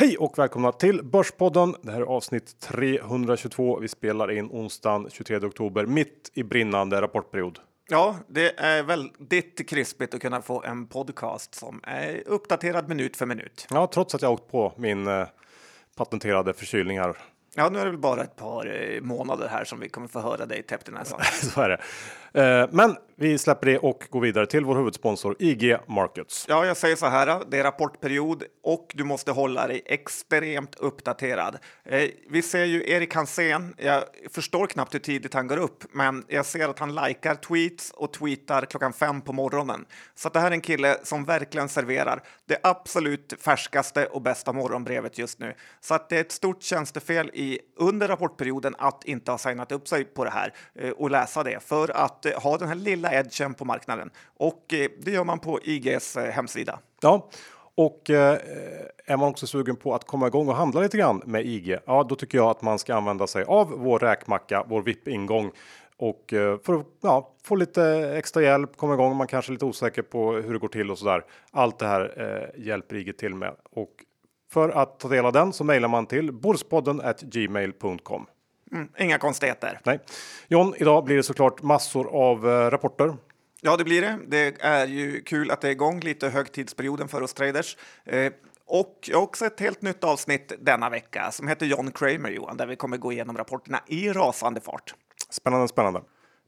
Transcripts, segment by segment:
Hej och välkomna till Börspodden. Det här är avsnitt 322. Vi spelar in onsdagen 23 oktober mitt i brinnande rapportperiod. Ja, det är väldigt krispigt att kunna få en podcast som är uppdaterad minut för minut. Ja, trots att jag åkt på min eh, patenterade förkylning här. Ja, nu är det väl bara ett par eh, månader här som vi kommer få höra dig täppt i näsan. Så är det. Eh, men vi släpper det och går vidare till vår huvudsponsor IG Markets. Ja, jag säger så här. Det är rapportperiod och du måste hålla dig extremt uppdaterad. Eh, vi ser ju Erik Hansén. Jag förstår knappt hur tidigt han går upp, men jag ser att han likar tweets och tweetar klockan fem på morgonen. Så det här är en kille som verkligen serverar det absolut färskaste och bästa morgonbrevet just nu. Så att det är ett stort tjänstefel i under rapportperioden att inte ha signat upp sig på det här eh, och läsa det för att att eh, ha den här lilla edgen på marknaden och eh, det gör man på IGs eh, hemsida. Ja, och eh, är man också sugen på att komma igång och handla lite grann med IG, ja, då tycker jag att man ska använda sig av vår räkmacka, vår VIP ingång och eh, för att ja, få lite extra hjälp, komma igång. Man kanske är lite osäker på hur det går till och så där. Allt det här eh, hjälper IG till med och för att ta del av den så mejlar man till borspodden gmail.com. Mm, inga konstigheter. Nej. John, idag blir det såklart massor av eh, rapporter. Ja, det blir det. Det är ju kul att det är igång lite högtidsperioden för oss traders. Eh, och jag har också ett helt nytt avsnitt denna vecka som heter John Kramer, Johan, där vi kommer gå igenom rapporterna i rasande fart. Spännande, spännande.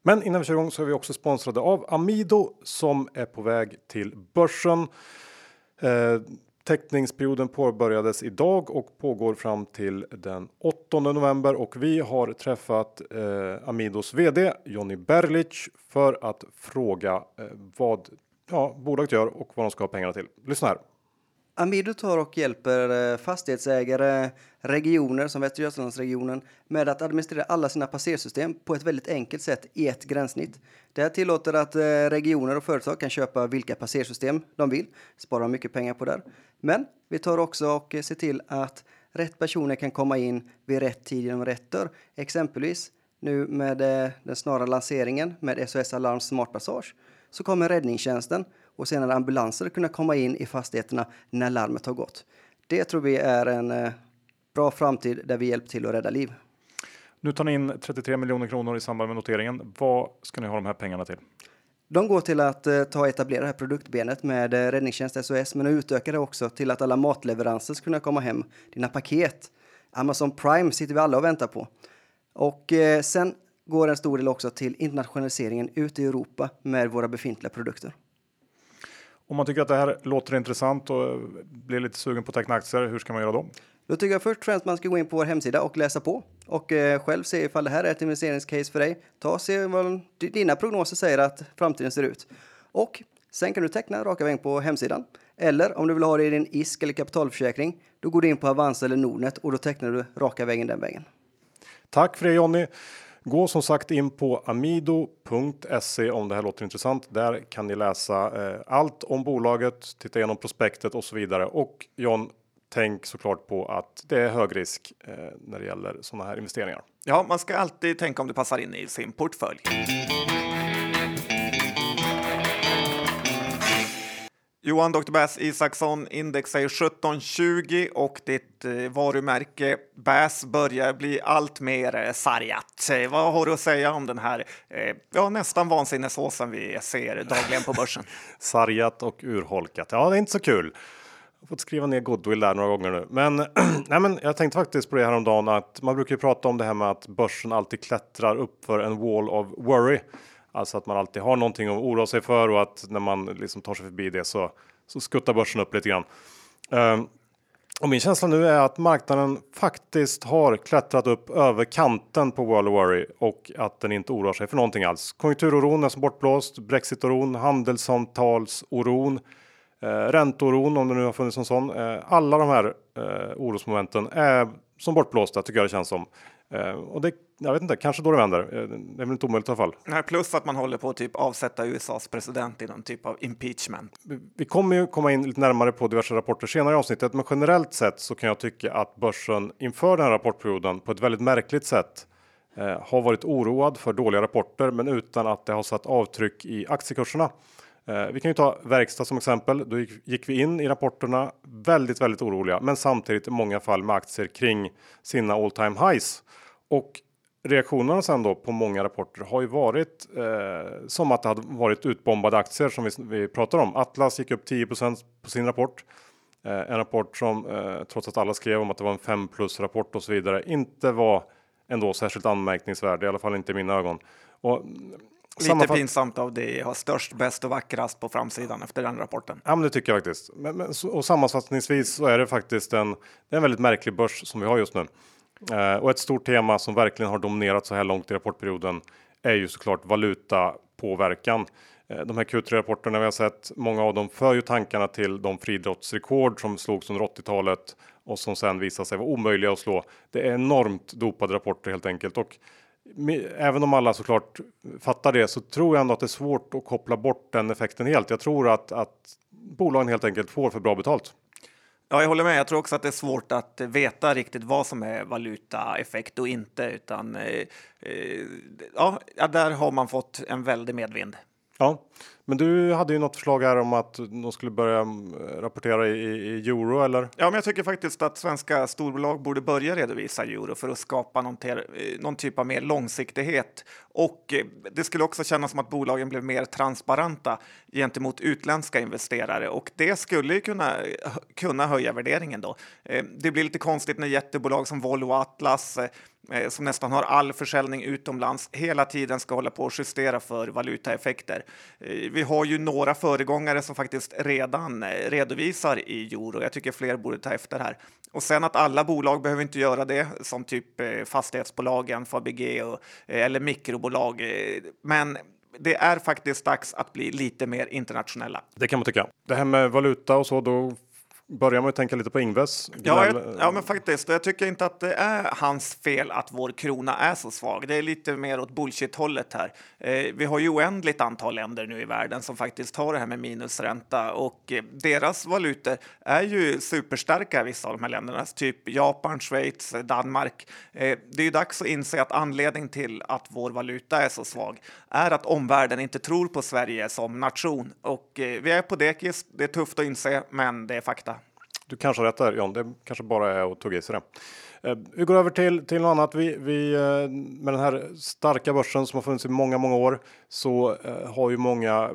Men innan vi kör igång så är vi också sponsrade av Amido som är på väg till börsen. Eh, Teckningsperioden påbörjades idag och pågår fram till den 8 november och vi har träffat eh, Amidos VD Jonny Berlich för att fråga eh, vad ja, bolaget gör och vad de ska ha pengarna till. Lyssna här. Amido tar och hjälper eh, fastighetsägare, regioner som Västra Götalandsregionen med att administrera alla sina passersystem på ett väldigt enkelt sätt i ett gränssnitt. Det här tillåter att eh, regioner och företag kan köpa vilka passersystem de vill, spara mycket pengar på det. Men vi tar också och ser till att rätt personer kan komma in vid rätt tid genom rätt dörr. Exempelvis nu med eh, den snara lanseringen med SOS Alarm Smart Passage så kommer räddningstjänsten och senare ambulanser kunna komma in i fastigheterna när larmet har gått. Det tror vi är en eh, bra framtid där vi hjälper till att rädda liv. Nu tar ni in 33 miljoner kronor i samband med noteringen. Vad ska ni ha de här pengarna till? De går till att eh, ta och etablera det här produktbenet med eh, räddningstjänst SOS, men utöka det också till att alla matleveranser ska kunna komma hem. Dina paket. Amazon Prime sitter vi alla och väntar på. Och eh, sen går en stor del också till internationaliseringen ut i Europa med våra befintliga produkter. Om man tycker att det här låter intressant och blir lite sugen på att teckna aktier, hur ska man göra då? Då tycker jag först och främst man ska gå in på vår hemsida och läsa på och eh, själv se ifall det här är ett investeringscase för dig. Ta och se vad dina prognoser säger att framtiden ser ut. Och sen kan du teckna raka vägen på hemsidan. Eller om du vill ha det i din ISK eller kapitalförsäkring, då går du in på Avanza eller Nordnet och då tecknar du raka vägen den vägen. Tack för det Jonny. Gå som sagt in på amido.se om det här låter intressant. Där kan ni läsa eh, allt om bolaget, titta igenom prospektet och så vidare. Och John, tänk såklart på att det är hög risk eh, när det gäller sådana här investeringar. Ja, man ska alltid tänka om det passar in i sin portfölj. Johan Dr. Bass Isaksson, index är 1720 och ditt eh, varumärke Bass börjar bli allt mer eh, sargat. Eh, vad har du att säga om den här ja, nästan vansinnessåsen vi ser dagligen på börsen? sargat och urholkat. Ja, det är inte så kul. Jag har fått skriva ner goodwill där några gånger nu, men, nej, men jag tänkte faktiskt på det här om dagen att man brukar ju prata om det här med att börsen alltid klättrar upp för en wall of worry. Alltså att man alltid har någonting att oroa sig för och att när man liksom tar sig förbi det så, så skuttar börsen upp lite grann. Um, och min känsla nu är att marknaden faktiskt har klättrat upp över kanten på World of Worry och att den inte oroar sig för någonting alls. Konjunkturoron är som bortblåst, Brexitoron, handelsavtalsoron eh, räntoron om det nu har funnits en sån. Eh, alla de här eh, orosmomenten är som bortblåsta tycker jag det känns som. Eh, och det, jag vet inte, kanske då det vänder. Eh, det är väl inte omöjligt i alla fall. Nej, plus att man håller på att typ avsätta USAs president i någon typ av impeachment. Vi kommer ju komma in lite närmare på diverse rapporter senare i avsnittet, men generellt sett så kan jag tycka att börsen inför den här rapportperioden på ett väldigt märkligt sätt eh, har varit oroad för dåliga rapporter, men utan att det har satt avtryck i aktiekurserna. Eh, vi kan ju ta verkstad som exempel. Då gick, vi in i rapporterna väldigt, väldigt oroliga, men samtidigt i många fall med aktier kring sina all time highs och reaktionerna sen då på många rapporter har ju varit eh, som att det hade varit utbombade aktier som vi, vi pratar om. Atlas gick upp 10% på sin rapport. Eh, en rapport som eh, trots att alla skrev om att det var en 5 plus rapport och så vidare inte var ändå särskilt anmärkningsvärd, i alla fall inte i mina ögon. Och, Lite pinsamt av det har störst, bäst och vackrast på framsidan efter den rapporten. Ja, men det tycker jag faktiskt. Men, men, och sammanfattningsvis så är det faktiskt en, det är en väldigt märklig börs som vi har just nu. Eh, och ett stort tema som verkligen har dominerat så här långt i rapportperioden är ju såklart valutapåverkan. Eh, de här Q3-rapporterna vi har sett, många av dem för ju tankarna till de friidrottsrekord som slogs under 80-talet och som sen visade sig vara omöjliga att slå. Det är enormt dopade rapporter helt enkelt och även om alla såklart fattar det så tror jag ändå att det är svårt att koppla bort den effekten helt. Jag tror att, att bolagen helt enkelt får för bra betalt. Ja, jag håller med. Jag tror också att det är svårt att veta riktigt vad som är valutaeffekt och inte, utan eh, eh, ja, där har man fått en väldig medvind. Ja, men du hade ju något förslag här om att de skulle börja mm, rapportera i, i, euro eller? Ja, men jag tycker faktiskt att svenska storbolag borde börja redovisa euro för att skapa någon, ter, någon typ av mer långsiktighet. Och eh, det skulle också kännas som att bolagen blev mer transparenta gentemot utländska investerare och det skulle ju kunna, eh, kunna höja värderingen då. Eh, det blir lite konstigt när jättebolag som Volvo och Atlas som nästan har all försäljning utomlands hela tiden ska hålla på och justera för valutaeffekter. Vi har ju några föregångare som faktiskt redan eh, redovisar i euro. Jag tycker fler borde ta efter här. Och sen att alla bolag behöver inte göra det, som typ eh, fastighetsbolagen, Fabege och, eh, eller mikrobolag. Men det är faktiskt dags att bli lite mer internationella. Det kan man tycka. Det här med valuta och så, då börjar man ju tänka lite på Ingves. Ja, jag, ja, men faktiskt. Jag tycker inte att det är hans fel att vår krona är så svag. Det är lite mer åt bullshit-hållet här. Eh, vi har ju oändligt antal länder nu i världen som faktiskt har det här med minusränta och eh, deras valutor är ju superstarka, vissa av de här länderna, typ Japan, Schweiz, Danmark. Eh, det är ju dags att inse att anledningen till att vår valuta är så svag är att omvärlden inte tror på Sverige som nation och eh, vi är på dekis. Det är tufft att inse, men det är fakta. Du kanske har rätt där John, det kanske bara är att tugga i sig det. Eh, vi går över till, till något annat. Vi, vi, eh, med den här starka börsen som har funnits i många, många år så eh, har ju många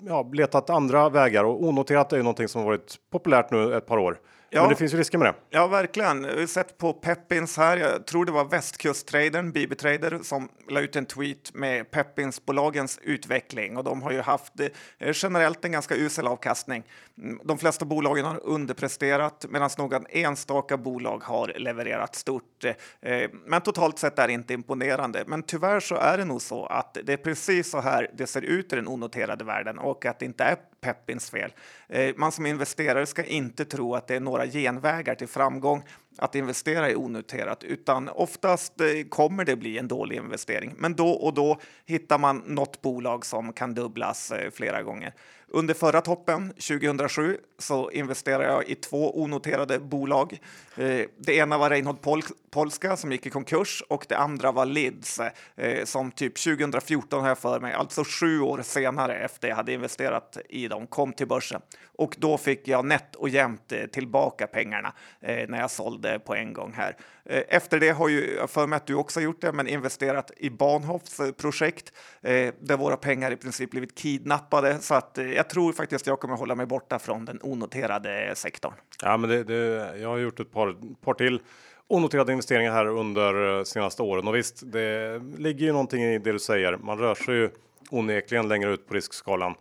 ja, letat andra vägar och onoterat är ju någonting som har varit populärt nu ett par år. Ja. Men det finns ju risker med det. Ja, verkligen. Vi har sett på Peppins här. Jag tror det var västkust-tradern, BB Trader, som la ut en tweet med Peppins-bolagens utveckling och de har ju haft eh, generellt en ganska usel avkastning. Mm, de flesta bolagen har underpresterat medan några enstaka bolag har levererat stort. Eh, men totalt sett är det inte imponerande. Men tyvärr så är det nog så att det är precis så här det ser ut i den onoterade världen och att det inte är Peppins fel. Eh, man som investerare ska inte tro att det är några genvägar till framgång att investera i onoterat, utan oftast eh, kommer det bli en dålig investering. Men då och då hittar man något bolag som kan dubblas eh, flera gånger. Under förra toppen 2007 så investerade jag i två onoterade bolag. Eh, det ena var Reinhold Pol Polska som gick i konkurs och det andra var Lids eh, som typ 2014 har jag för mig, alltså sju år senare efter jag hade investerat i dem, kom till börsen. Och då fick jag nätt och jämnt eh, tillbaka pengarna när jag sålde på en gång här. Efter det har ju, jag för mig att du också gjort det, men investerat i Bahnhofs projekt där våra pengar i princip blivit kidnappade så att jag tror faktiskt jag kommer hålla mig borta från den onoterade sektorn. Ja, men det, det, jag har gjort ett par, par till onoterade investeringar här under eh, senaste åren och visst, det ligger ju någonting i det du säger. Man rör sig ju onekligen längre ut på riskskalan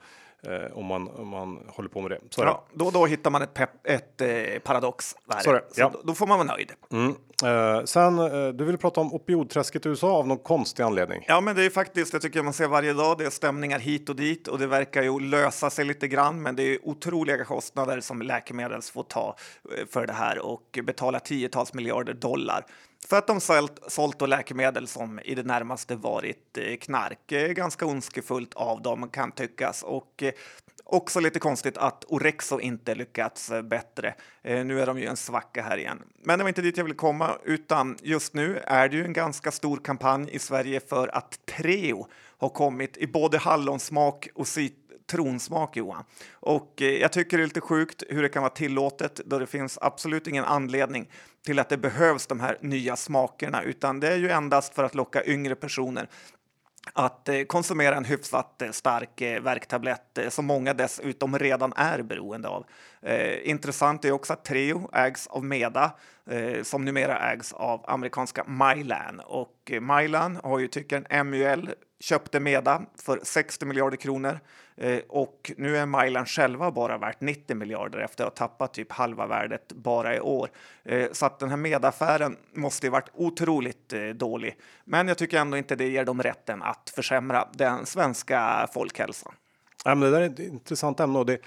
eh, om, man, om man håller på med det. Så ja, då, då hittar man ett, pep, ett eh, paradox. Så, det, ja. då, då, får man vara nöjd. Mm. Eh, sen, eh, du vill prata om opioidträsket i USA av någon konstig anledning. Ja, men det är faktiskt, jag tycker man ser varje dag, det är stämningar hit och dit och det verkar ju lösa sig lite grann, men det är otroliga kostnader som läkemedel får ta eh, för det här och betala tiotals miljarder dollar för att de sålt, sålt läkemedel som i det närmaste varit eh, knark. Eh, ganska ondskefullt av dem kan tyckas och eh, Också lite konstigt att Orexo inte lyckats bättre. nu är de ju en svacka här igen. Men det var inte dit jag ville komma, utan just nu är det ju en ganska stor kampanj i Sverige för att Treo har kommit i både hallonsmak och citronsmak Johan. Och eh, jag tycker det är lite sjukt hur det kan vara tillåtet då det finns absolut ingen anledning till att det behövs de här nya smakerna utan det är ju endast för att locka yngre personer att eh, konsumera en hyfsat eh, stark verktablett värktablett som många dessutom redan är beroende av. intressant är också att Treo ägs av Meda som numera ägs av amerikanska Mylan och Mylan har ju tycker en MUL köpte Meda för 60 miljarder kronor eh, och nu är Mylan själva bara värt 90 miljarder efter att ha tappat typ halva värdet bara i år. Eh, så att den här Meda-affären måste ju varit otroligt eh, dålig. Men jag tycker ändå inte det ger dem rätten att försämra den svenska folkhälsan. Ja, men det där är ett intressant ämne och det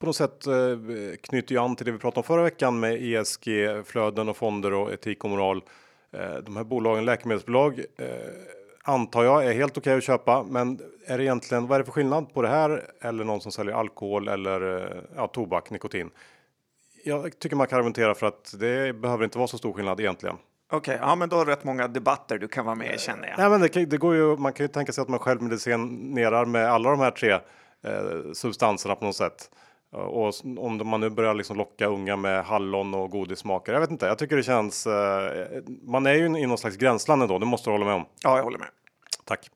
på något sätt eh, knyter ju an till det vi pratade om förra veckan med ESG, flöden och fonder och etik och moral. Eh, de här bolagen, läkemedelsbolag, eh, antar jag är helt okej okay att köpa. Men är det egentligen vad är det för skillnad på det här eller någon som säljer alkohol eller eh, ja, tobak, nikotin? Jag tycker man kan argumentera för att det behöver inte vara så stor skillnad egentligen. Okej, okay, ja, men då har du rätt många debatter du kan vara med i känner jag. Nej, men det, det, går ju. Man kan ju tänka sig att man själv medicinerar med alla de här tre eh, substanserna på något sätt. Och om man nu börjar liksom locka unga med hallon och godissmaker. Jag vet inte, jag tycker det känns. Eh, man är ju i någon slags gränsland ändå, det måste du hålla med om. Ja, jag håller med. Tack.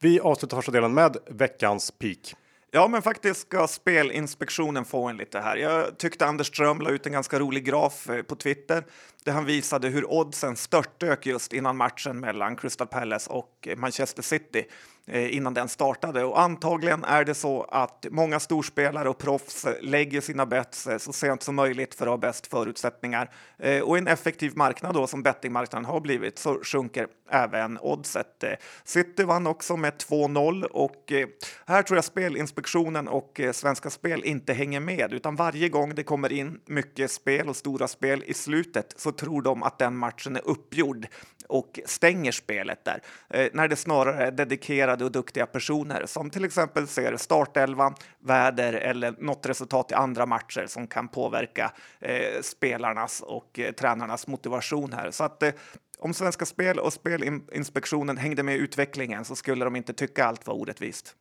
Vi avslutar första delen med veckans peak. Ja, men faktiskt ska Spelinspektionen få en lite här. Jag tyckte Anders Ström la ut en ganska rolig graf eh, på Twitter där han visade hur oddsen störtdök just innan matchen mellan Crystal Palace och eh, Manchester City. Eh, innan den startade. Och antagligen är det så att många storspelare och proffs eh, lägger sina bets eh, så sent som möjligt för att ha bäst förutsättningar. Och i en effektiv marknad då, som bettingmarknaden har blivit så sjunker även oddset. City vann också med 2-0 och här tror jag Spelinspektionen och Svenska Spel inte hänger med utan varje gång det kommer in mycket spel och stora spel i slutet så tror de att den matchen är uppgjord och stänger spelet där. Eh, när det snarare är dedikerade och duktiga personer som till exempel ser startelva, väder eller något resultat i andra matcher som kan påverka eh, spelarnas och eh, tränarnas motivation här. Så att om Svenska Spel och Spelinspektionen hängde med i utvecklingen så skulle de inte tycka allt var orättvist.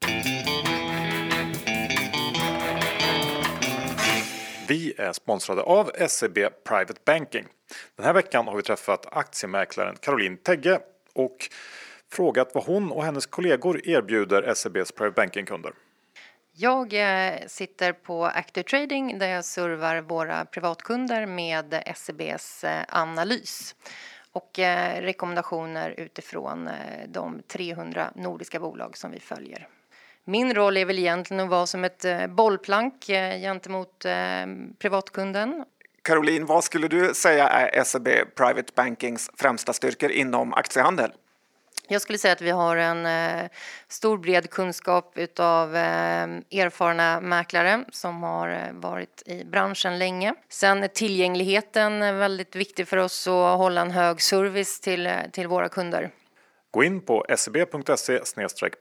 Vi är sponsrade av SEB Private Banking. Den här veckan har vi träffat aktiemäklaren Caroline Tegge och frågat vad hon och hennes kollegor erbjuder SEBs Private Banking-kunder. Jag eh, sitter på Active Trading där jag servar våra privatkunder med SEBs eh, analys och eh, rekommendationer utifrån de 300 nordiska bolag som vi följer. Min roll är väl egentligen att vara som ett bollplank gentemot privatkunden. Caroline, vad skulle du säga är SEB Private Bankings främsta styrkor inom aktiehandel? Jag skulle säga att vi har en eh, stor bred kunskap av eh, erfarna mäklare som har eh, varit i branschen länge. Sen är tillgängligheten väldigt viktig för oss att hålla en hög service till, eh, till våra kunder. Gå in på seb.se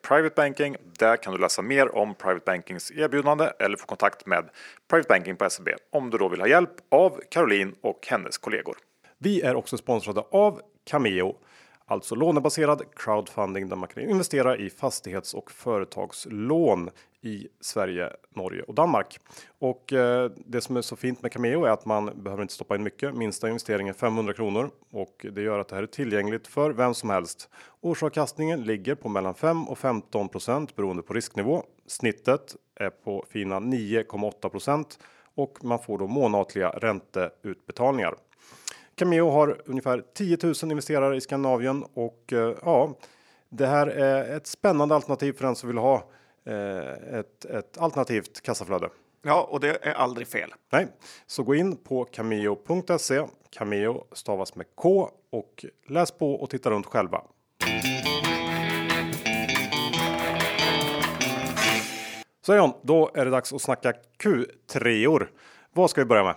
private banking. Där kan du läsa mer om Private Bankings erbjudande eller få kontakt med Private Banking på SEB om du då vill ha hjälp av Caroline och hennes kollegor. Vi är också sponsrade av Cameo Alltså lånebaserad crowdfunding där man kan investera i fastighets och företagslån i Sverige, Norge och Danmark. Och eh, det som är så fint med Cameo är att man behöver inte stoppa in mycket. Minsta investering är 500 kronor och det gör att det här är tillgängligt för vem som helst. Årsavkastningen ligger på mellan 5 och 15% beroende på risknivå. Snittet är på fina 9,8% och man får då månatliga ränteutbetalningar. Cameo har ungefär 10 000 investerare i Skandinavien och eh, ja, det här är ett spännande alternativ för den som vill ha eh, ett, ett alternativt kassaflöde. Ja, och det är aldrig fel. Nej, så gå in på cameo.se. Cameo stavas med K och läs på och titta runt själva. Så John, då är det dags att snacka Q3. Vad ska vi börja med?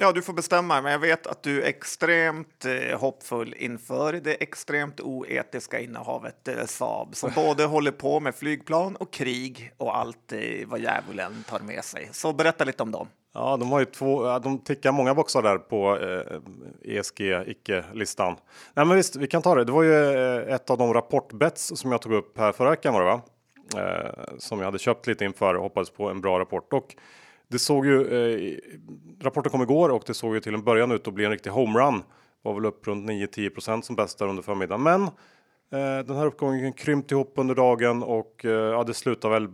Ja, du får bestämma, men jag vet att du är extremt eh, hoppfull inför det extremt oetiska innehavet eh, Saab som både håller på med flygplan och krig och allt eh, vad djävulen tar med sig. Så berätta lite om dem. Ja, de har ju två. De tickar många boxar där på eh, ESG icke listan. Nej, men visst, vi kan ta det. Det var ju eh, ett av de rapportbets som jag tog upp här förra veckan var det va? eh, som jag hade köpt lite inför och hoppades på en bra rapport. Och det såg ju, eh, rapporten kom igår och det såg ju till en början ut att bli en riktig homerun. Var väl upp runt 9-10% som bäst där under förmiddagen. Men eh, den här uppgången krympte ihop under dagen och eh, ja, det slutar väl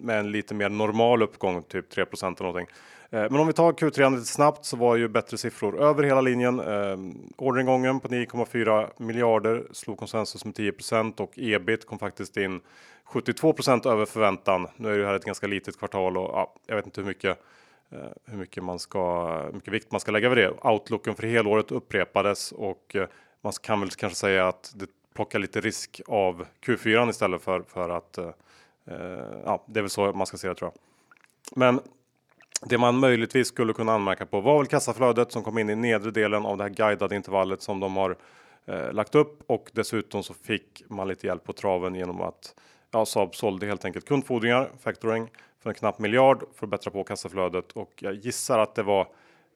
med en lite mer normal uppgång, typ 3 eller någonting. Eh, men om vi tar Q3 lite snabbt så var ju bättre siffror över hela linjen. Eh, orderingången på 9,4 miljarder slog konsensus med 10% och ebit kom faktiskt in 72% över förväntan. Nu är det här ett ganska litet kvartal och ja, jag vet inte hur mycket eh, hur mycket man ska hur mycket vikt man ska lägga vid det. Outlooken för helåret upprepades och man kan väl kanske säga att det plockar lite risk av Q4 istället för för att ja, det är väl så man ska se det tror jag. Men det man möjligtvis skulle kunna anmärka på var väl kassaflödet som kom in i nedre delen av det här guidade intervallet som de har eh, lagt upp och dessutom så fick man lite hjälp på traven genom att ja, Saab sålde helt enkelt kundfordringar, factoring, för en knapp miljard för att bättra på kassaflödet och jag gissar att det var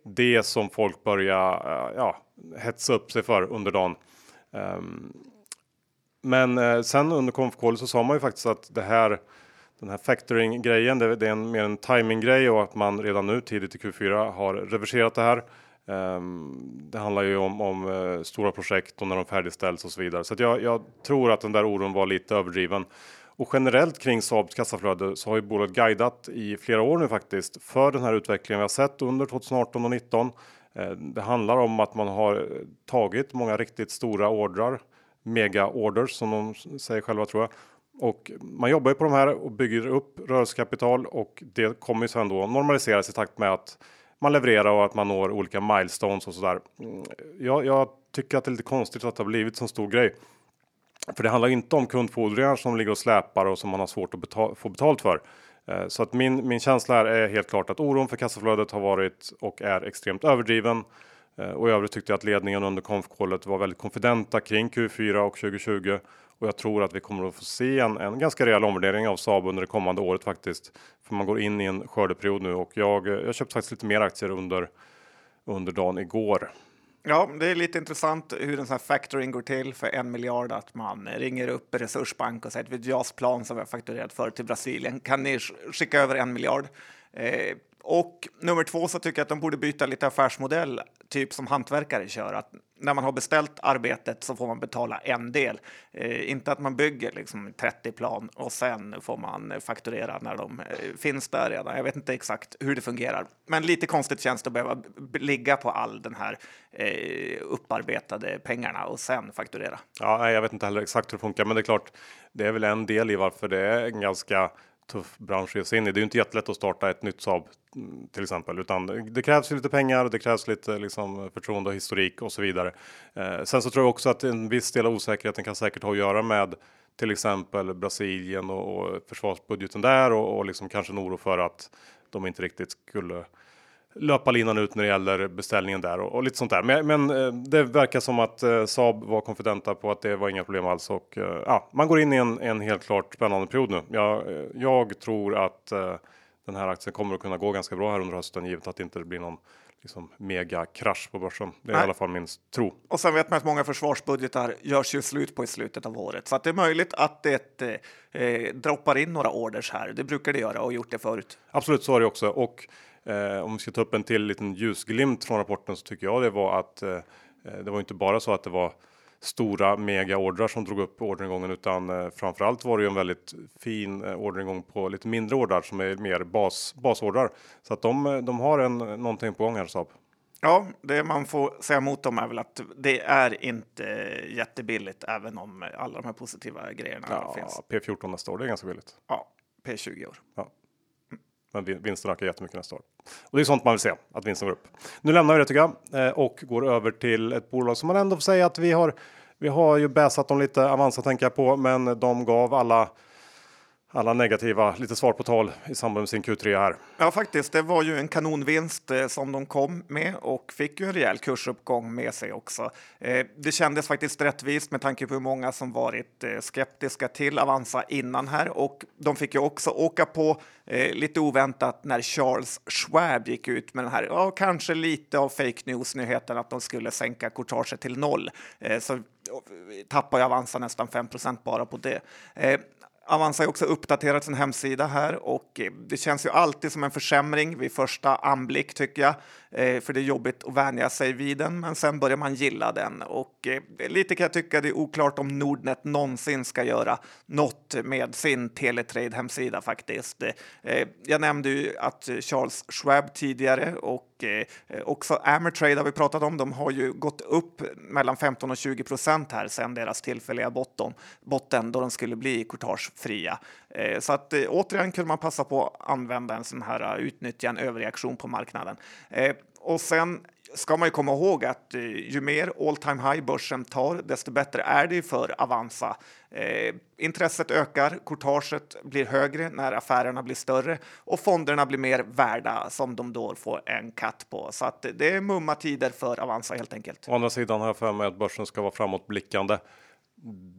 det som folk började eh, ja, hetsa upp sig för under dagen. Um, men eh, sen under konf så sa man ju faktiskt att det här den här factoring grejen. Det, det är en, mer en timing grej och att man redan nu tidigt i Q4 har reverserat det här. Um, det handlar ju om, om uh, stora projekt och när de färdigställs och så vidare. Så jag, jag, tror att den där oron var lite överdriven. Och generellt kring Saabs kassaflöde så har ju bolaget guidat i flera år nu faktiskt för den här utvecklingen vi har sett under 2018 och 2019. Ehm, det handlar om att man har tagit många riktigt stora ordrar, mega orders som de säger själva tror jag och man jobbar ju på de här och bygger upp rörelsekapital och det kommer ju sen då normaliseras i takt med att man levererar och att man når olika milestones och sådär. Mm, jag, jag tycker att det är lite konstigt att det har blivit så stor grej. För det handlar inte om kundfordringar som ligger och släpar och som man har svårt att betala, få betalt för. Eh, så att min, min känsla är helt klart att oron för kassaflödet har varit och är extremt överdriven. Eh, och i övrigt tyckte jag att ledningen under konfkålet var väldigt konfidenta kring Q4 och 2020 och jag tror att vi kommer att få se en, en ganska rejäl omvärdering av Saab under det kommande året faktiskt. För man går in i en skördeperiod nu och jag, jag köpte faktiskt lite mer aktier under, under dagen igår. Ja, det är lite intressant hur en sån här factoring går till för en miljard. Att man ringer upp Resursbank och säger att vi JAS-plan som vi har fakturerat för till Brasilien. Kan ni skicka över en miljard? Eh, och nummer två så tycker jag att de borde byta lite affärsmodell, typ som hantverkare kör. Att när man har beställt arbetet så får man betala en del. Eh, inte att man bygger liksom 30 plan och sen får man fakturera när de eh, finns där redan. Jag vet inte exakt hur det fungerar, men lite konstigt känns det att behöva ligga på all den här eh, upparbetade pengarna och sen fakturera. Ja, jag vet inte heller exakt hur det funkar, men det är klart, det är väl en del i varför det är en ganska tuff bransch att ge sig in i. Det är ju inte jättelätt att starta ett nytt Saab mm, till exempel, utan det krävs lite pengar och det krävs lite liksom, förtroende och historik och så vidare. Eh, sen så tror jag också att en viss del av osäkerheten kan säkert ha att göra med till exempel Brasilien och, och försvarsbudgeten där och, och liksom kanske en oro för att de inte riktigt skulle löpa linan ut när det gäller beställningen där och, och lite sånt där. Men, men eh, det verkar som att eh, Saab var konfidenta på att det var inga problem alls och eh, ja, man går in i en, en helt klart spännande period nu. Jag, eh, jag tror att eh, den här aktien kommer att kunna gå ganska bra här under hösten givet att det inte blir någon liksom mega krasch på börsen. Det är Nej. i alla fall min tro. Och sen vet man att många försvarsbudgetar görs ju slut på i slutet av året så att det är möjligt att det eh, droppar in några orders här. Det brukar det göra och gjort det förut. Absolut, så är det också och Eh, om vi ska ta upp en till liten ljusglimt från rapporten så tycker jag det var att eh, eh det var inte bara så att det var stora megaordrar som drog upp orderingången utan eh, framförallt var det ju en väldigt fin eh, orderingång på lite mindre ordrar som är mer bas basordrar så att de, eh, de har en någonting på gång här Saab. Ja, det man får säga emot dem är väl att det är inte jättebilligt även om alla de här positiva grejerna ja, finns. P14 nästa år, det är ganska billigt. Ja, P20 år. Ja. Men vinsten ökar jättemycket nästa år. Och det är sånt man vill se, att vinsten går upp. Nu lämnar vi det tycker jag eh, och går över till ett bolag som man ändå får säga att vi har. Vi har ju bäsat dem lite Avanza tänker jag på, men de gav alla alla negativa lite svar på tal i samband med sin Q3 här. Ja, faktiskt. Det var ju en kanonvinst eh, som de kom med och fick ju en rejäl kursuppgång med sig också. Eh, det kändes faktiskt rättvist med tanke på hur många som varit eh, skeptiska till Avanza innan här och de fick ju också åka på eh, lite oväntat när Charles Schwab gick ut med den här, ja, kanske lite av fake news nyheten att de skulle sänka courtaget till noll. Eh, så eh, tappar ju Avanza nästan 5% bara på det. Avanza har också uppdaterat sin hemsida här och eh, det känns ju alltid som en försämring vid första anblick tycker jag. Eh, för det är jobbigt att vänja sig vid den, men sen börjar man gilla den. Och eh, lite kan jag tycka det är oklart om Nordnet någonsin ska göra något med sin Teletrade-hemsida faktiskt. Jag nämnde ju att Charles Schwab tidigare och också eh, Amertrade har vi pratat om. De har ju gått upp mellan 15 och 20 procent här sedan deras tillfälliga botten, botten då de skulle bli courtagefria. Eh, så att eh, återigen kunde man passa på att använda en sån här utnyttja en överreaktion på marknaden. Eh, och sen ska man ju komma ihåg att ju mer all time high börsen tar, desto bättre är det för Avanza. intresset ökar, courtaget blir högre när affärerna blir större och fonderna blir mer värda som de då får en katt på. Så att det är mumma tider för Avanza helt enkelt. Å andra sidan har jag för mig att börsen ska vara framåtblickande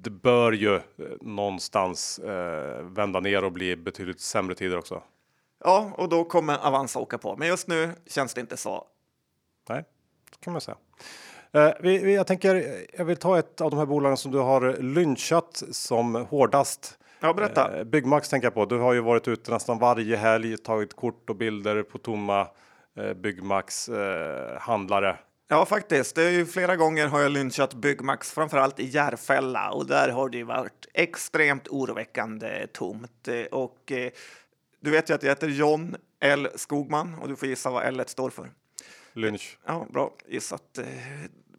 det bör ju eh, någonstans eh, vända ner och bli betydligt sämre tider också. Ja, och då kommer Avanza åka på. Men just nu känns det inte så. Nej, det kan man säga. Eh, vi, vi, jag tänker, jag vill ta ett av de här bolagen som du har lynchat som hårdast. Ja, berätta. Eh, Byggmax tänker jag på. Du har ju varit ute nästan varje helg, tagit kort och bilder på tomma eh, Byggmax eh, handlare. Ja, faktiskt. Det är ju flera gånger har jag lynchat Byggmax, framförallt i Järfälla och där har det varit extremt oroväckande tomt. Och eh, du vet ju att jag heter John L Skogman och du får gissa vad L står för. Lynch. Ja, bra gissat. Eh,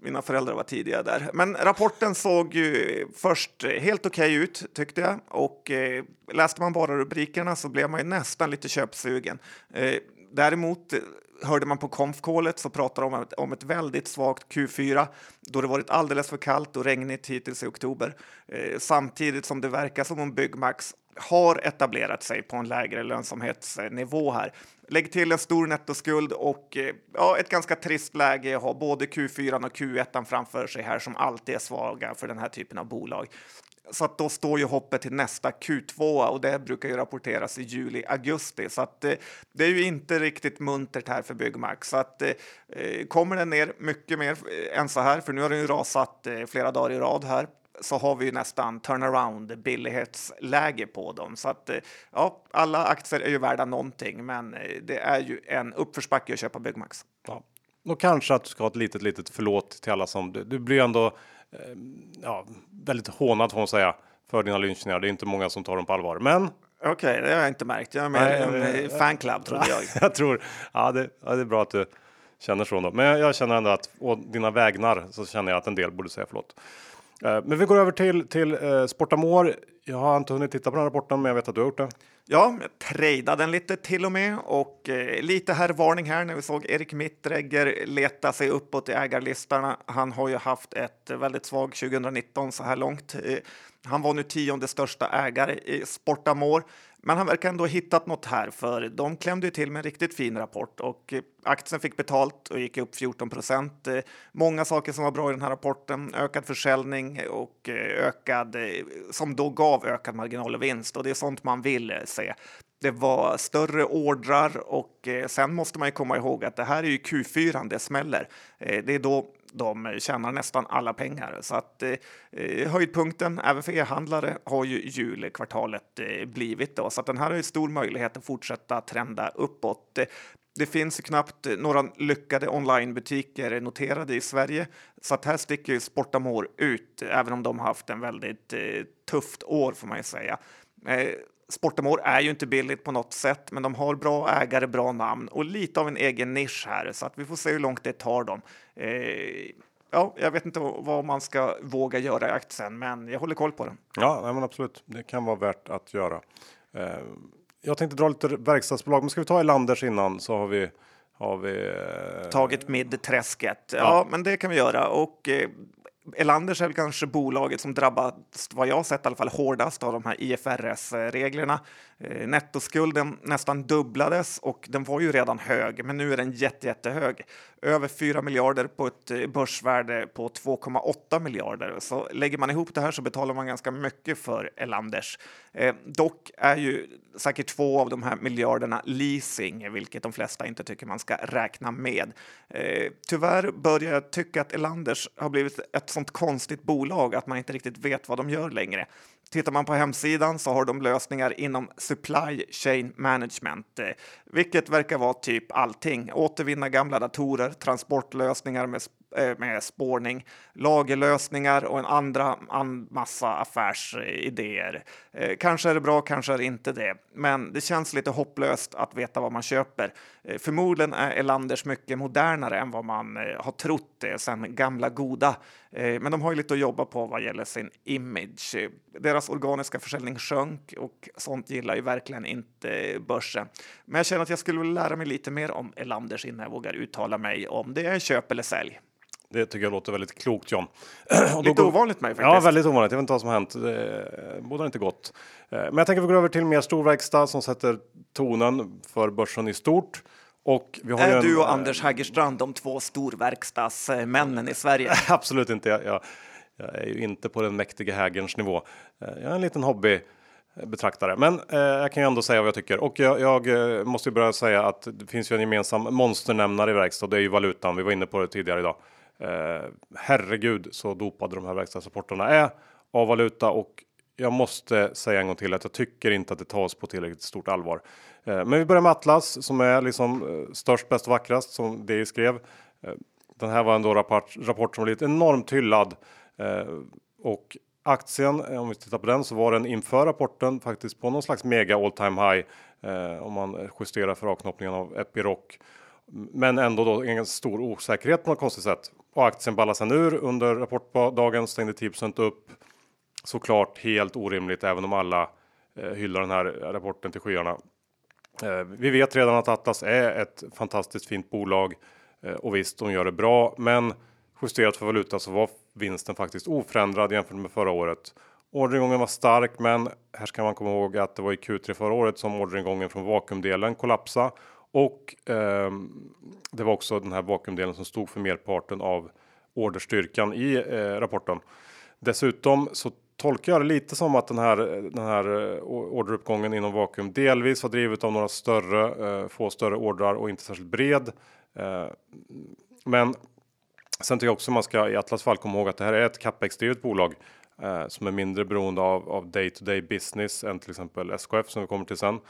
mina föräldrar var tidiga där. Men rapporten såg ju först eh, helt okej okay ut tyckte jag och eh, läste man bara rubrikerna så blev man ju nästan lite köpsugen. Eh, däremot eh, hörde man på konfkålet så pratar de om ett, om ett väldigt svagt Q4 då det varit alldeles för kallt och regnigt hittills i oktober. Eh, samtidigt som det verkar som om Byggmax har etablerat sig på en lägre lönsamhetsnivå här. Lägg till en stor nettoskuld och eh, ja, ett ganska trist läge att ha både Q4 och Q1 framför sig här som alltid är svaga för den här typen av bolag. Så att då står ju hoppet till nästa Q2 och det brukar ju rapporteras i juli, augusti. Så att eh, det är ju inte riktigt muntert här för Byggmax. Så att eh, eh kommer den ner mycket mer än så här, för nu har den ju rasat eh, flera dagar i rad här så har vi ju nästan turnaround billighetsläge på dem. Så att ja, alla aktier är ju värda någonting, men det är ju en uppförsbacke att köpa Byggmax. Ja. Och kanske att du ska ha ett litet, litet förlåt till alla som du blir ändå Ehm, ja, väldigt hånad får man säga för dina lynchningar. Det är inte många som tar dem på allvar, men Okej, okay, det har jag inte märkt. Jag är med i en fanclub trodde jag. jag tror, ja det, ja det, är bra att du känner så då. Men jag, jag känner ändå att å dina vägnar så känner jag att en del borde säga förlåt. Eh, men vi går över till, till eh, uh, Sportamor. Jag har inte hunnit titta på den rapporten, men jag vet att du har gjort det. Ja, jag trejdade den lite till och med och eh, lite här varning här när vi såg Erik Mittregger leta sig uppåt i ägarlistorna. Han har ju haft ett väldigt svagt 2019 så här långt. Eh, han var nu tionde största ägare i Sportamor. Men han verkar ändå ha hittat något här, för de klämde till med en riktigt fin rapport och eh, aktien fick betalt och gick upp 14 procent. Eh, många saker som var bra i den här rapporten, ökad försäljning och eh, ökad, som då gav ökad marginal och vinst och det är sånt man vill se. Det var större ordrar och sen måste man ju komma ihåg att det här är ju Q4 det smäller. Det är då de tjänar nästan alla pengar. Så att eh, eh, höjdpunkten även för e-handlare har ju julkvartalet eh, blivit då, så att den här har ju stor möjlighet att fortsätta trenda uppåt. Det finns ju knappt några lyckade onlinebutiker noterade i Sverige, så att här sticker ju Sportamore ut, även om de har haft en väldigt eh, tufft år får man ju säga. Eh, Eh, Sportamor är ju inte billigt på något sätt, men de har bra ägare, bra namn och lite av en egen nisch här så att vi får se hur långt det tar dem. Eh, ja, jag vet inte vad man ska våga göra i aktien, men jag håller koll på den. Ja, men absolut. Det kan vara värt att göra. Eh, jag tänkte dra lite verkstadsbolag, men ska vi ta Elanders innan så har vi har vi eh... tagit midträsket. Ja, ja, men det kan vi göra och eh, Elanders är väl kanske bolaget som drabbats, vad jag sett i alla fall, hårdast av de här IFRS-reglerna. Eh, nettoskulden nästan dubblades och den var ju redan hög, men nu är den jätte, jättehög. Över 4 miljarder på ett eh, börsvärde på 2,8 miljarder. Så lägger man ihop det här så betalar man ganska mycket för Elanders. Eh, dock är ju säkert två av de här miljarderna leasing, vilket de flesta inte tycker man ska räkna med. Eh, tyvärr börjar jag tycka att Elanders har blivit ett sånt konstigt bolag att man inte riktigt vet vad de gör längre. Tittar man på hemsidan så har de lösningar inom supply chain management, eh, vilket verkar vara typ allting. Återvinna gamla datorer, transportlösningar med eh, med spårning, lagerlösningar och en andra en massa affärsidéer. Eh, kanske är det bra, kanske är det inte det, men det känns lite hopplöst att veta vad man köper. Förmodligen är Elanders mycket modernare än vad man har trott sedan sen gamla goda, men de har ju lite att jobba på vad gäller sin image. Deras organiska försäljning sjönk och sånt gillar ju verkligen inte börsen. Men jag känner att jag skulle vilja lära mig lite mer om Elanders innan jag vågar uttala mig om det är köp eller sälj. Det tycker jag låter väldigt klokt John. Lite går... ovanligt mig faktiskt. Ja, väldigt ovanligt. Jag vet inte vad som har hänt. Det bådar inte gott. Eh, men jag tänker vi går över till mer storverkstad som sätter tonen för börsen i stort. Och vi har är en, du och äh, Anders Hägerstrand de två storverkstadsmännen i Sverige? Absolut inte. Jag, jag, jag, är ju inte på den mäktiga Hägerns nivå. Eh, jag är en liten hobby betraktare. Men eh, jag kan ju ändå säga vad jag tycker och jag, jag måste börja säga att det finns ju en gemensam monsternämnare i verkstad. Det är ju valutan. Vi var inne på det tidigare idag. Eh, herregud så dopade de här verkstadsrapporterna är av valuta och jag måste säga en gång till att jag tycker inte att det tas på tillräckligt stort allvar. Eh, men vi börjar med Atlas som är liksom eh, störst, bäst och vackrast som det skrev. Eh, den här var ändå rapport, rapport som blivit enormt hyllad och aktien, om vi tittar på den så var den inför rapporten faktiskt på någon slags mega all time high om man justerar för avknoppningen av Epiroc. Men ändå då en stor osäkerhet på något konstigt sätt och aktien ballade sen ur under rapportdagen, stängde 10 upp. Såklart helt orimligt, även om alla hyllar den här rapporten till skyarna. Eh, vi vet redan att Atlas är ett fantastiskt fint bolag eh, och visst, de gör det bra, men justerat för valuta så var vinsten faktiskt oförändrad jämfört med förra året. Orderingången var stark, men här ska man komma ihåg att det var i Q3 förra året som orderingången från vakuumdelen kollapsade och eh, det var också den här vakuumdelen som stod för merparten av orderstyrkan i eh, rapporten. Dessutom så tolkar jag det lite som att den här, den här eh, orderuppgången inom vakuum delvis var drivet av några större, eh, få större ordrar och inte särskilt bred. Eh, men sen tycker jag också man ska i Atlas fall komma ihåg att det här är ett capex-drivet bolag som är mindre beroende av, av day to day business än till exempel SKF som vi kommer till sen.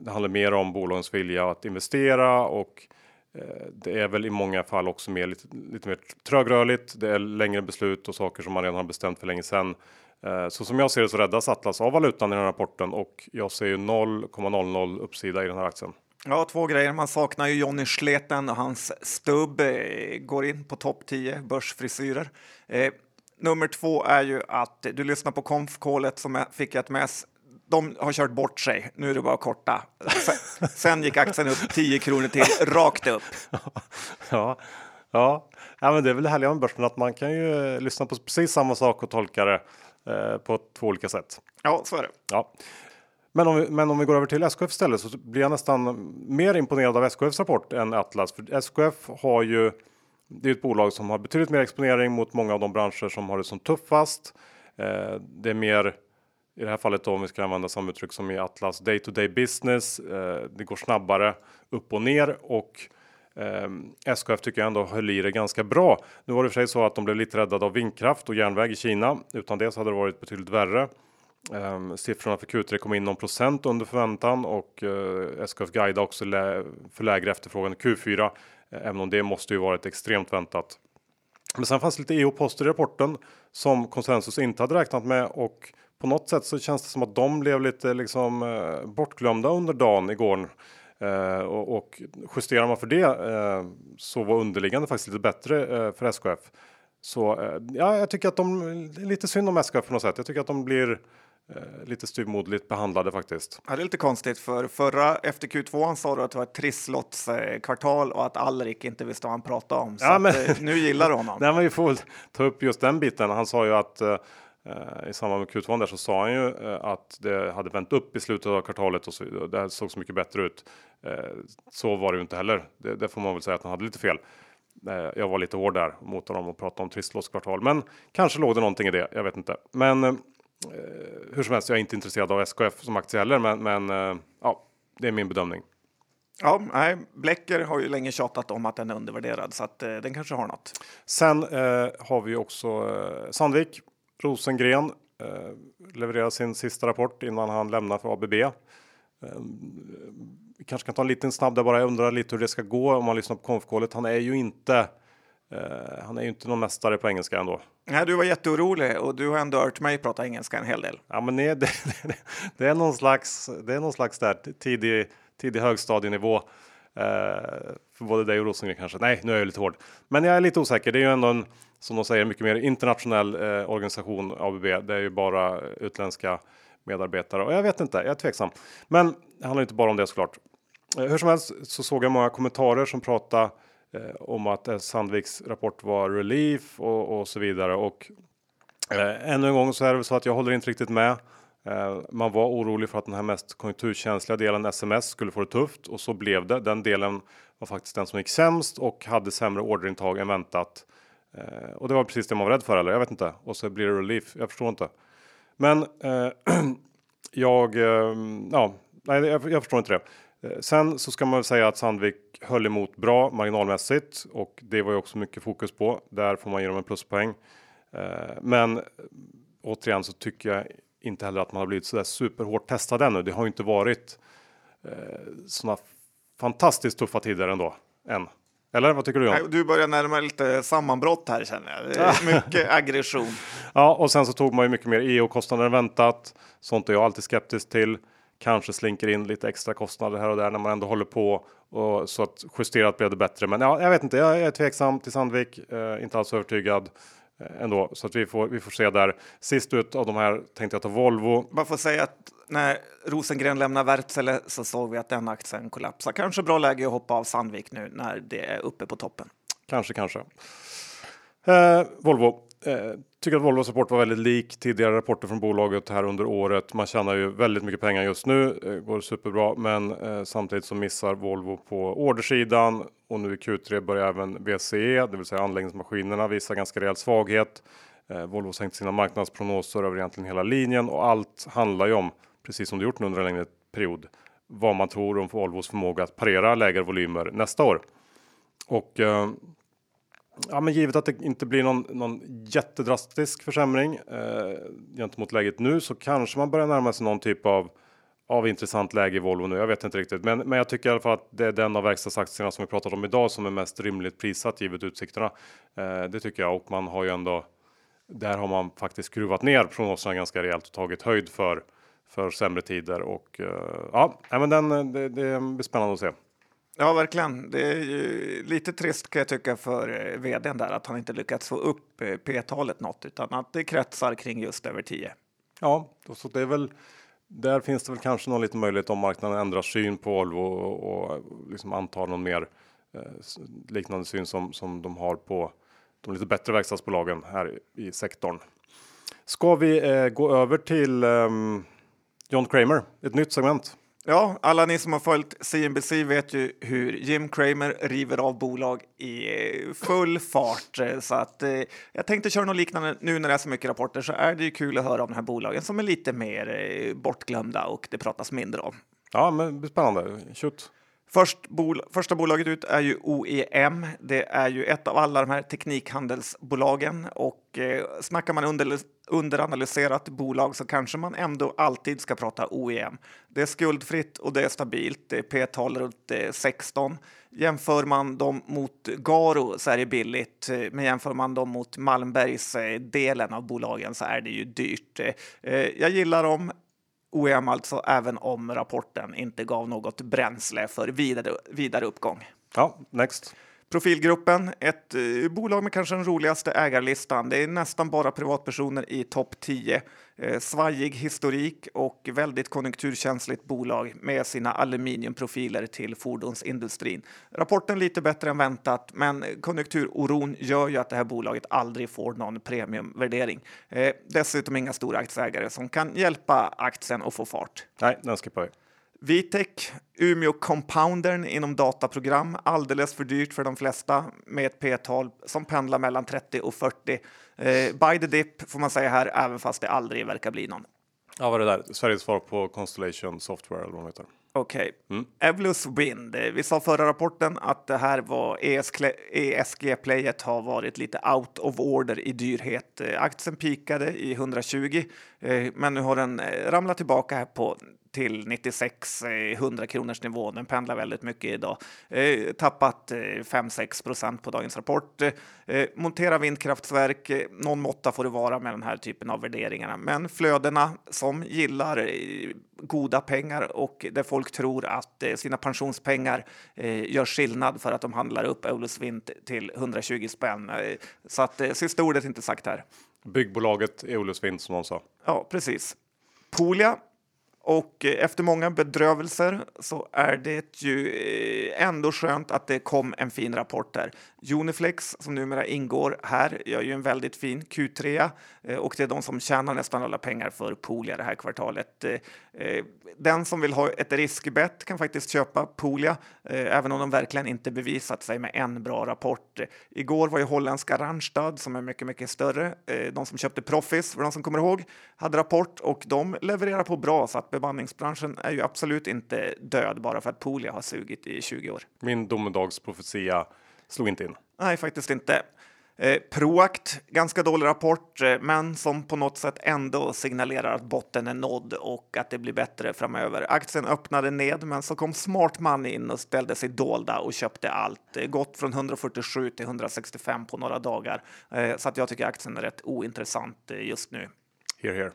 Det handlar mer om bolagens vilja att investera och Eh, det är väl i många fall också mer lite, lite mer trögrörligt. Det är längre beslut och saker som man redan har bestämt för länge sedan. Eh, så som jag ser det så räddas Atlas av valutan i den här rapporten och jag ser ju 0,00 uppsida i den här aktien. Ja, två grejer. Man saknar ju Johnny Schleten och hans stubb eh, går in på topp 10 börsfrisyrer. Eh, Nummer två är ju att du lyssnar på konfkålet som fick ett mess. De har kört bort sig. Nu är det bara korta. Sen gick aktien upp 10 kronor till, rakt upp. Ja, ja. ja men det är väl det härliga med börsen att man kan ju lyssna på precis samma sak och tolka det eh, på två olika sätt. Ja, så är det. Ja. Men om, vi, men om vi går över till SKF istället så blir jag nästan mer imponerad av SKFs rapport än Atlas. För SKF har ju det är ett bolag som har betydligt mer exponering mot många av de branscher som har det som tuffast. Eh, det är mer i det här fallet då, om vi ska använda samma uttryck som i Atlas day to day business. Eh, det går snabbare upp och ner och eh, SKF tycker jag ändå höll i det ganska bra. Nu var det för sig så att de blev lite räddade av vindkraft och järnväg i Kina. Utan det så hade det varit betydligt värre. Eh, siffrorna för Q3 kom in någon procent under förväntan och eh, SKF guida också lä för lägre efterfrågan i Q4. Eh, även om det måste ju varit extremt väntat. Men sen fanns lite EU-poster i rapporten som konsensus inte hade räknat med och på något sätt så känns det som att de blev lite liksom eh, bortglömda under dagen igår. Eh, och, och justerar man för det eh, så var underliggande faktiskt lite bättre eh, för SKF. Så eh, ja, jag tycker att de är lite synd om SKF på något sätt. Jag tycker att de blir Eh, lite styvmoderligt behandlade faktiskt. Ja, det är lite konstigt för förra efter Q2 sa du att det var ett trisslotskvartal och att Alrik inte visste vad han pratade om. Så ja, men... nu gillar du honom. Nej, men vi får ta upp just den biten. Han sa ju att i samband med Q2 där så sa han ju eh, att det hade vänt upp i slutet av kvartalet och så, det såg så mycket bättre ut. Eh, så var det ju inte heller. Det, det, får man väl säga att han hade lite fel. Eh, jag var lite hård där mot honom och pratade om trisslotskvartal, men kanske låg det någonting i det. Jag vet inte, men Eh, hur som helst, jag är inte intresserad av SKF som aktie heller, men, men eh, ja, det är min bedömning. Ja, nej, Blecker har ju länge tjatat om att den är undervärderad så att eh, den kanske har något. Sen eh, har vi också eh, Sandvik, Rosengren. levererar sin sista rapport innan han lämnar för ABB. Vi kanske kan ta en liten snabb där bara. Jag undrar lite hur det ska gå om man lyssnar på konfkålet. Han är ju inte Uh, han är ju inte någon mästare på engelska ändå. Nej, du var jätteorolig och du har ändå hört mig prata engelska en hel del. Ja, men nej, det, det, det, är någon slags, det är någon slags där tidig, tidig högstadienivå. För både dig och Rosengren kanske. Nej, nu är jag lite hård, men jag är lite osäker. Det är ju ändå en, som de säger, mycket mer internationell eh, organisation ABB. Det är ju bara utländska medarbetare och jag vet inte. Jag är tveksam, men det handlar inte bara om det såklart. Eh, hur som helst så såg jag många kommentarer som pratade eh, om att eh, Sandviks rapport var relief och, och så vidare. Och eh, ännu en gång så är det så att jag håller inte riktigt med. Eh, man var orolig för att den här mest konjunkturkänsliga delen sms skulle få det tufft och så blev det. Den delen var faktiskt den som gick sämst och hade sämre orderintag än väntat. Eh, och det var precis det man var rädd för eller jag vet inte. Och så blir det relief. Jag förstår inte. Men eh, jag, eh, ja, nej, jag, jag förstår inte det. Eh, sen så ska man väl säga att Sandvik höll emot bra marginalmässigt och det var ju också mycket fokus på. Där får man ge dem en pluspoäng. Eh, men återigen så tycker jag inte heller att man har blivit så där superhårt testad ännu. Det har ju inte varit eh, sådana fantastiskt tuffa tider ändå än. Eller vad tycker du? John? Du börjar närma lite sammanbrott här känner jag. Mycket aggression. Ja, och sen så tog man ju mycket mer EO-kostnader än väntat. Sånt är jag alltid skeptisk till kanske slinker in lite extra kostnader här och där när man ändå håller på och så att justerat blev det bättre. Men ja, jag vet inte, jag är tveksam till Sandvik, eh, inte alls övertygad ändå så att vi får. Vi får se där. Sist ut av de här tänkte jag ta Volvo. Man får säga att när Rosengren lämnar Wärtsilä så såg vi att den aktien kollapsar. Kanske bra läge att hoppa av Sandvik nu när det är uppe på toppen. Kanske, kanske. Eh, Volvo. Eh, tycker att Volvos rapport var väldigt lik tidigare rapporter från bolaget här under året. Man tjänar ju väldigt mycket pengar just nu, eh, går superbra, men eh, samtidigt så missar Volvo på ordersidan och nu i Q3 börjar även VCE, det vill säga anläggningsmaskinerna, visa ganska rejäl svaghet. Eh, Volvo sänkt sina marknadsprognoser över egentligen hela linjen och allt handlar ju om, precis som det gjort nu under en längre period, vad man tror om Volvos förmåga att parera lägre volymer nästa år. Och eh, Ja, men givet att det inte blir någon, någon jättedrastisk försämring eh, gentemot läget nu så kanske man börjar närma sig någon typ av av intressant läge i Volvo nu. Jag vet inte riktigt, men, men jag tycker i alla fall att det är den av verkstadsaktierna som vi pratat om idag som är mest rimligt prissatt givet utsikterna. Eh, det tycker jag och man har ju ändå. Där har man faktiskt skruvat ner prognoserna ganska rejält och tagit höjd för för sämre tider och eh, ja, men den det, det blir spännande att se. Ja, verkligen. Det är ju lite trist kan jag tycka för eh, vdn där att han inte lyckats få upp eh, P-talet något utan att det kretsar kring just över 10. Ja, så det är väl där finns det väl kanske någon liten möjlighet om marknaden ändrar syn på Volvo och, och liksom antar någon mer eh, liknande syn som som de har på de lite bättre verkstadsbolagen här i sektorn. Ska vi eh, gå över till eh, John Kramer, ett nytt segment. Ja, alla ni som har följt CNBC vet ju hur Jim Cramer river av bolag i eh, full fart. Eh, så att eh, jag tänkte köra något liknande nu när det är så mycket rapporter så är det ju kul att höra om de här bolagen som är lite mer eh, bortglömda och det pratas mindre om. Ja, men spännande. Shoot. Först bol första bolaget ut är ju OEM. Det är ju ett av alla de här teknikhandelsbolagen och eh, snackar man under, underanalyserat bolag så kanske man ändå alltid ska prata OEM. Det är skuldfritt och det är stabilt. Det är P-tal runt eh, 16. Jämför man dem mot Garo så är det billigt, eh, men jämför man dem mot Malmbergs eh, delen av bolagen så är det ju dyrt. Eh, jag gillar dem. OEM alltså, även om rapporten inte gav något bränsle för vidare, vidare uppgång. Ja, next. Profilgruppen, ett eh, bolag med kanske den roligaste ägarlistan. Det är nästan bara privatpersoner i topp 10. Eh, svajig historik och väldigt konjunkturkänsligt bolag med sina aluminiumprofiler till fordonsindustrin. Rapporten lite bättre än väntat, men konjunkturoron gör ju att det här bolaget aldrig får någon premiumvärdering. Eh, dessutom inga stora aktieägare som kan hjälpa aktien att få fart. Nej, den skippar vi. Vitec, Umeå Compoundern inom dataprogram, alldeles för dyrt för de flesta med ett P-tal som pendlar mellan 30 och 40. Eh, by the dip får man säga här, även fast det aldrig verkar bli någon. Ja, vad det där? Sveriges svar på Constellation Software eller vad de heter. Okej. Evolus Wind. Eh, Vi sa förra rapporten att det här var E ESG-playet har varit lite out of order i dyrhet. Eh, Aktien pikade i 120, eh, men nu har den ramlat tillbaka här på till 96 eh, 100 kronors nivå. Den pendlar väldigt mycket idag. Eh, tappat eh, 5-6 procent på dagens rapport. Eh, montera vindkraftverk. Eh, någon måtta får det vara med den här typen av värderingarna. Men flödena som gillar eh, goda pengar och där folk tror att eh, sina pensionspengar eh, gör skillnad för att de handlar upp Eolus Vind till 120 spänn. Eh, så att eh, sista ordet är inte sagt här. Byggbolaget Eolus Vind som någon sa. Ja, precis. Polia. Och eh, efter många bedrövelser så är det ju eh, ändå skönt att det kom en fin rapport där. Uniflex, som numera ingår här, gör ju en väldigt fin Q3 eh, och det är de som tjänar nästan alla pengar för Polia det här kvartalet. Den som vill ha ett riskbett kan faktiskt köpa Polia, även om de verkligen inte bevisat sig med en bra rapport. Igår var ju holländska Randstad, som är mycket, mycket större, de som köpte Proffice, för de som kommer ihåg, hade rapport och de levererar på bra, så att bemanningsbranschen är ju absolut inte död bara för att Polia har sugit i 20 år. Min domedagsprofetia slog inte in. Nej, faktiskt inte. Eh, Proact, ganska dålig rapport, eh, men som på något sätt ändå signalerar att botten är nådd och att det blir bättre framöver. Aktien öppnade ned, men så kom Smart Money in och ställde sig dolda och köpte allt. Eh, gått från 147 till 165 på några dagar, eh, så att jag tycker aktien är rätt ointressant just nu. Here, here.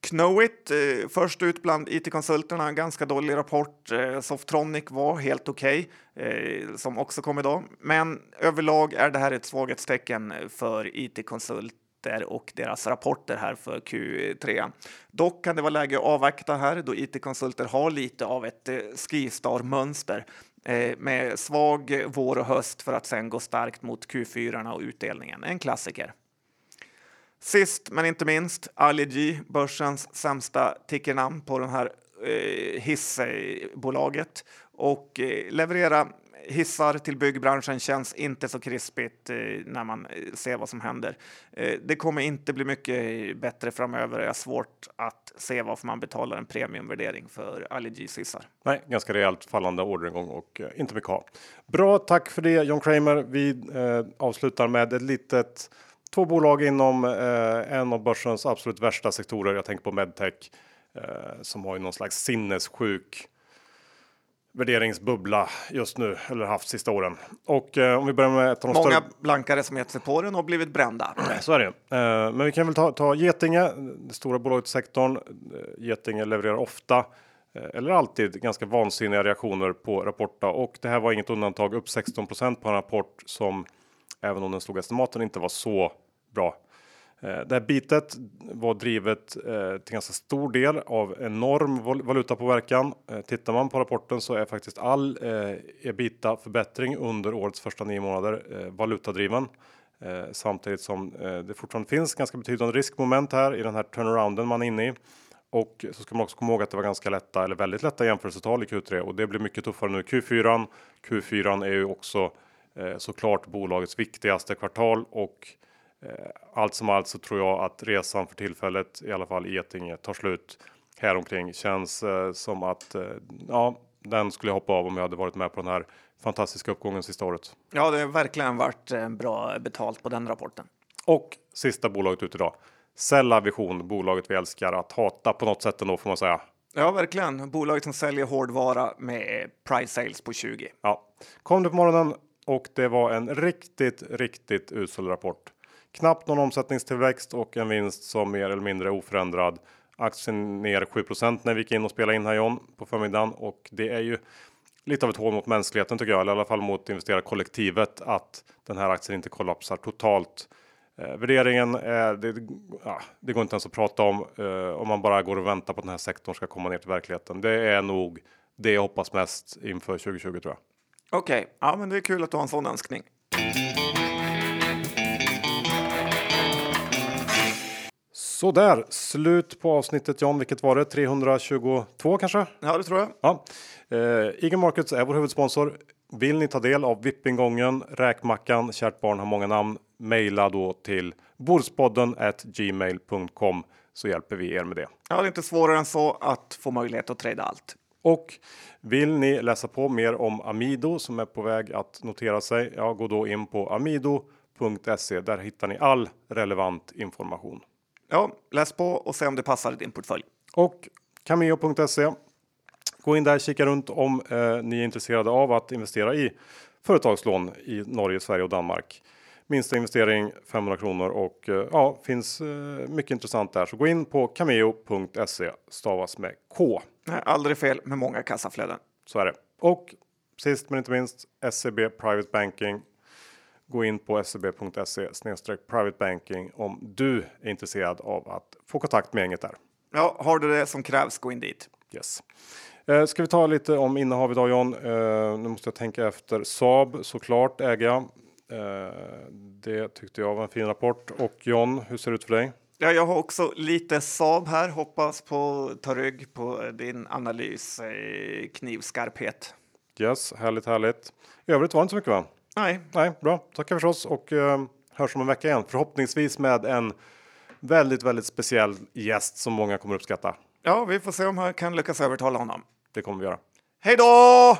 Knowit, eh, först ut bland IT-konsulterna, ganska dålig rapport. Eh, Softronic var helt okej, eh, som också kom idag. Men överlag är det här ett svaghetstecken för IT-konsulter och deras rapporter här för Q3. Dock kan det vara läge att avvakta här då IT-konsulter har lite av ett eh, skistar-mönster eh, med svag vår och höst för att sen gå starkt mot Q4 och utdelningen. En klassiker. Sist men inte minst, Ali börsens sämsta tickernamn på den här eh, hissbolaget. Och eh, leverera hissar till byggbranschen känns inte så krispigt eh, när man eh, ser vad som händer. Eh, det kommer inte bli mycket eh, bättre framöver. Jag har svårt att se varför man betalar en premiumvärdering för Aligis hissar. Nej, ganska rejält fallande orderingång och eh, inte mycket ha. Bra, tack för det John Kramer. Vi eh, avslutar med ett litet två bolag inom eh, en av börsens absolut värsta sektorer. Jag tänker på medtech eh, som har ju någon slags sinnessjuk värderingsbubbla just nu eller haft sista åren. Och eh, om vi börjar med ett av de Många större blankare som gett sig på den och blivit brända. så är det. Eh, men vi kan väl ta, ta Getinge, det stora bolaget i sektorn. Eh, Getinge levererar ofta eh, eller alltid ganska vansinniga reaktioner på rapporter och det här var inget undantag. Upp 16% på en rapport som även om den slog estimaten inte var så bra. Eh, det här bitet var drivet eh, till ganska stor del av enorm valutapåverkan. Eh, tittar man på rapporten så är faktiskt all ebita förbättring under årets första nio månader valutadriven. Samtidigt som det fortfarande finns ganska betydande riskmoment här i den här turnarounden man är inne i. Och så ska man också komma ihåg att det var ganska lätta eller väldigt lätta jämförelsetal i Q3 och det blir mycket tuffare nu Q4. Q4 är ju också såklart bolagets viktigaste kvartal och eh, allt som allt så tror jag att resan för tillfället, i alla fall i Getinge, tar slut häromkring. Känns eh, som att eh, ja, den skulle jag hoppa av om jag hade varit med på den här fantastiska uppgången sista året. Ja, det har verkligen varit eh, bra betalt på den rapporten. Och sista bolaget ut idag. Cella Vision, bolaget vi älskar att hata på något sätt ändå får man säga. Ja, verkligen. Bolaget som säljer hårdvara med price sales på 20. Ja, kom det på morgonen och det var en riktigt, riktigt usel rapport. Knappt någon omsättningstillväxt och en vinst som mer eller mindre oförändrad. Aktien ner 7% när vi gick in och spelade in här John på förmiddagen och det är ju lite av ett hån mot mänskligheten tycker jag, eller i alla fall mot investerarkollektivet att den här aktien inte kollapsar totalt. Eh, värderingen är, det, ja, det går inte ens att prata om eh, om man bara går och väntar på att den här sektorn ska komma ner till verkligheten. Det är nog det jag hoppas mest inför 2020 tror jag. Okej, ja, men det är kul att du har en sån önskning. Så där, slut på avsnittet John. Vilket var det? 322 kanske? Ja, det tror jag. Ja. Eh, Eagle Markets är vår huvudsponsor. Vill ni ta del av VIP-ingången, räkmackan, kärt barn har många namn. Maila då till bordspodden gmail.com så hjälper vi er med det. Ja, det är inte svårare än så att få möjlighet att trada allt. Och vill ni läsa på mer om Amido som är på väg att notera sig? Ja, gå då in på amido.se. Där hittar ni all relevant information. Ja, läs på och se om det passar i din portfölj. Och cameo.se. Gå in där, kika runt om eh, ni är intresserade av att investera i företagslån i Norge, Sverige och Danmark. Minsta investering 500 kronor och eh, ja, finns eh, mycket intressant där. Så gå in på cameo.se stavas med K. Nej, aldrig fel med många kassaflöden. Så är det. Och sist men inte minst SEB Private Banking. Gå in på seb.se private banking om du är intresserad av att få kontakt med gänget där. Ja, har du det som krävs, gå in dit. Yes. Eh, ska vi ta lite om innehav idag John? Eh, nu måste jag tänka efter. Saab såklart äger jag. Eh, det tyckte jag var en fin rapport. Och John, hur ser det ut för dig? Ja, jag har också lite Saab här. Hoppas på ta rygg på din analys eh, knivskarphet. Yes, härligt, härligt. I övrigt var det inte så mycket va? Nej, Nej, bra. Tackar förstås och eh, hörs om en vecka igen. Förhoppningsvis med en väldigt, väldigt speciell gäst som många kommer uppskatta. ja, vi får se om jag kan lyckas övertala honom. Det kommer vi göra. Hej då!